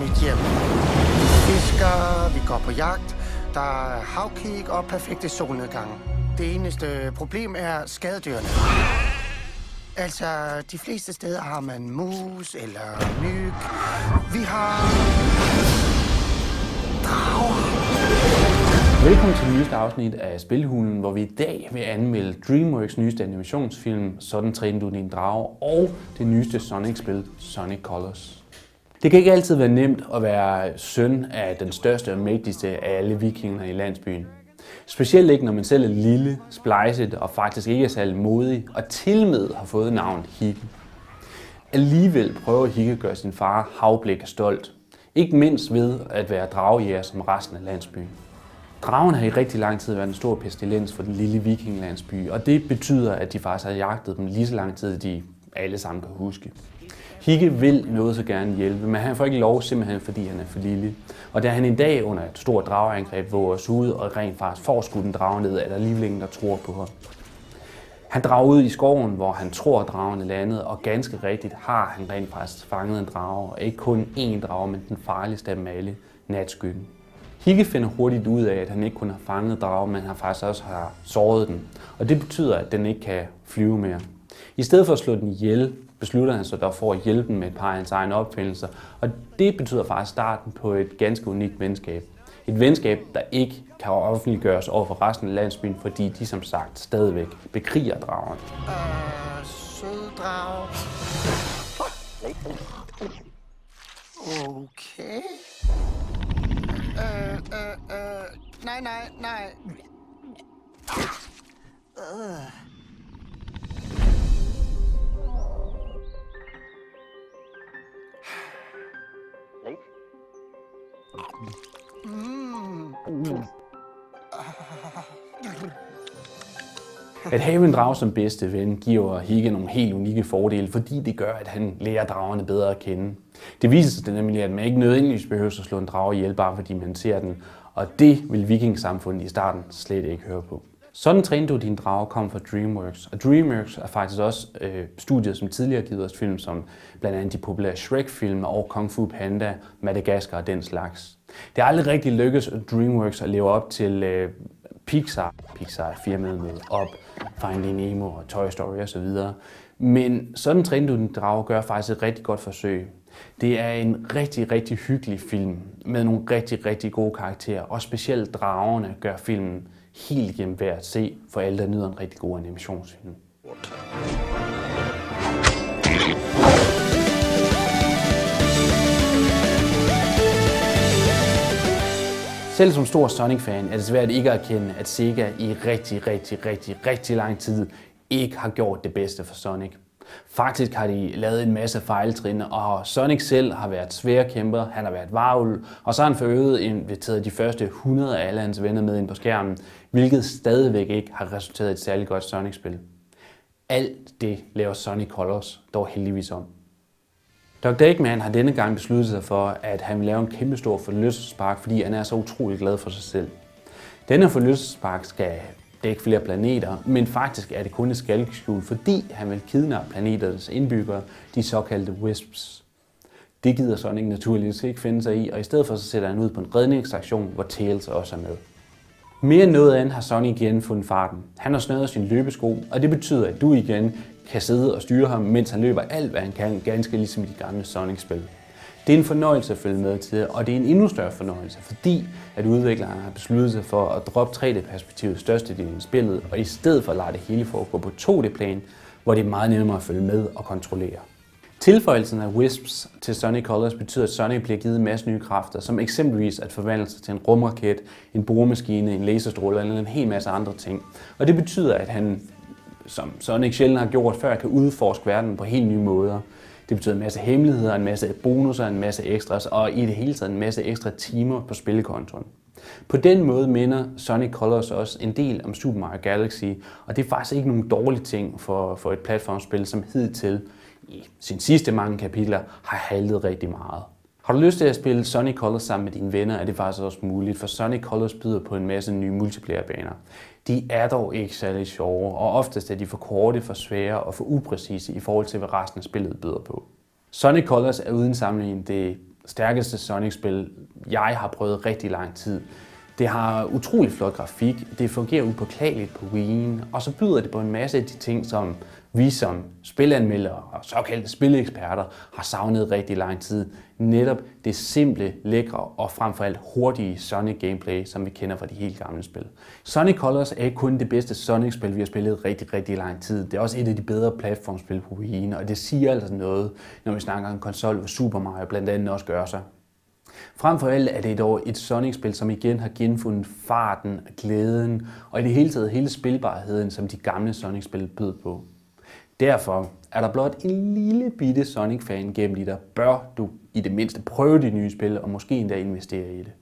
nyt hjem. Vi fisker, vi går på jagt, der er havkig og perfekte solnedgange. Det eneste problem er skadedyrene. Altså, de fleste steder har man mus eller myg. Vi har drager. Velkommen til det nyeste afsnit af Spilhulen, hvor vi i dag vil anmelde DreamWorks nyeste animationsfilm, Sådan træner du din drage, og det nyeste Sonic-spil, Sonic Colors. Det kan ikke altid være nemt at være søn af den største og mægtigste af alle vikinger i landsbyen. Specielt ikke, når man selv er lille, splejset og faktisk ikke er særlig modig, og til med har fået navnet Higge. Alligevel prøver Higge at gøre sin far Havblik stolt. Ikke mindst ved at være dragejæger som resten af landsbyen. Dragen har i rigtig lang tid været en stor pestilens for den lille vikinglandsby, og det betyder, at de faktisk har jagtet dem lige så lang tid, de alle sammen kan huske. Higge vil noget så gerne hjælpe, men han får ikke lov, simpelthen fordi han er for lille. Og da han en dag under et stort drageangreb våger os ud og rent faktisk får skudt en drage ned, er der alligevel ingen, der tror på ham. Han drager ud i skoven, hvor han tror, at dragen er landet, og ganske rigtigt har han rent faktisk fanget en drage, og ikke kun én drage, men den farligste af dem alle, natskyggen. Higge finder hurtigt ud af, at han ikke kun har fanget dragen, men han faktisk også har såret den. Og det betyder, at den ikke kan flyve mere. I stedet for at slå den ihjel, beslutter han sig dog for at hjælpe dem med et par af hans egne opfindelser. Og det betyder faktisk starten på et ganske unikt venskab. Et venskab, der ikke kan offentliggøres over for resten af landsbyen, fordi de som sagt stadigvæk bekriger dragerne. Øh, sød drag. Okay. Øh, øh, øh, nej, nej, nej. Øh. At have en drage som bedste ven giver Higge nogle helt unikke fordele, fordi det gør, at han lærer dragerne bedre at kende. Det viser sig nemlig, at man ikke nødvendigvis behøver at slå en drage ihjel, bare fordi man ser den, og det vil vikingsamfundet i starten slet ikke høre på. Sådan træner du din drage kom fra DreamWorks, og DreamWorks er faktisk også øh, studiet, som tidligere givet os film som blandt andet de populære Shrek-film og Kung Fu Panda, Madagascar og den slags. Det er aldrig rigtig lykkedes DreamWorks at leve op til øh, Pixar, Pixar er firmaet med Up, Finding Nemo og Toy Story osv. Men sådan træner du den drage gør faktisk et rigtig godt forsøg. Det er en rigtig, rigtig hyggelig film med nogle rigtig, rigtig gode karakterer, og specielt dragerne gør filmen helt igennem værd at se for alle, der nyder en rigtig god animationsfilm. Selv som stor Sonic-fan er det svært ikke at erkende, at Sega i rigtig, rigtig, rigtig, rigtig lang tid ikke har gjort det bedste for Sonic. Faktisk har de lavet en masse fejltrin, og Sonic selv har været svær kæmper, han har været varvel, og så har han for øvrigt inviteret de første 100 af alle hans venner med ind på skærmen, hvilket stadigvæk ikke har resulteret i et særligt godt Sonic-spil. Alt det laver Sonic Colors dog heldigvis om. Dr. Eggman har denne gang besluttet sig for, at han vil lave en kæmpe stor forlystelsespark, fordi han er så utrolig glad for sig selv. Denne forlystelsespark skal dække flere planeter, men faktisk er det kun et skalkeskjul, fordi han vil kidnappe planeternes indbyggere, de såkaldte Wisps. Det gider Sonic naturligvis ikke finde sig i, og i stedet for så sætter han ud på en redningsaktion, hvor Tails også er med. Mere end noget andet har Sonic igen fundet farten. Han har snøret sin løbesko, og det betyder, at du igen kan sidde og styre ham, mens han løber alt, hvad han kan, ganske ligesom i de gamle Sonic-spil. Det er en fornøjelse at følge med til, og det er en endnu større fornøjelse, fordi at udviklerne har besluttet sig for at droppe 3D-perspektivet størstedelen i spillet, og i stedet for at lade det hele foregå på 2D-plan, hvor det er meget nemmere at følge med og kontrollere. Tilføjelsen af Wisps til Sonic Colors betyder, at Sonic bliver givet en masse nye kræfter, som eksempelvis at forvandle sig til en rumraket, en boremaskine, en laserstråle eller en hel masse andre ting. Og det betyder, at han, som Sonic sjældent har gjort før, kan udforske verden på helt nye måder. Det betyder en masse hemmeligheder, en masse bonusser, en masse ekstras og i det hele taget en masse ekstra timer på spillekontoen. På den måde minder Sonic Colors også en del om Super Mario Galaxy, og det er faktisk ikke nogen dårlig ting for, for et platformspil, som hidtil i sin sidste mange kapitler har haltet rigtig meget. Har du lyst til at spille Sonic Colors sammen med dine venner, er det faktisk også muligt, for Sonic Colors byder på en masse nye multiplayer-baner. De er dog ikke særlig sjove, og oftest er de for korte, for svære og for upræcise i forhold til, hvad resten af spillet byder på. Sonic Colors er uden sammenligning det stærkeste Sonic-spil, jeg har prøvet rigtig lang tid. Det har utrolig flot grafik, det fungerer upåklageligt på Wii'en, og så byder det på en masse af de ting, som vi som spilanmeldere og såkaldte spileksperter har savnet rigtig lang tid. Netop det simple, lækre og frem for alt hurtige Sonic gameplay, som vi kender fra de helt gamle spil. Sonic Colors er ikke kun det bedste Sonic-spil, vi har spillet rigtig, rigtig lang tid. Det er også et af de bedre platformspil på Wii'en, og det siger altså noget, når vi snakker om en konsol, hvor Super Mario blandt andet også gør sig. Frem for alt er det dog et Sonic-spil, som igen har genfundet farten, glæden og i det hele taget hele spilbarheden, som de gamle Sonic-spil bød på. Derfor er der blot en lille bitte Sonic-fan gennem dig, bør du i det mindste prøve de nye spil og måske endda investere i det.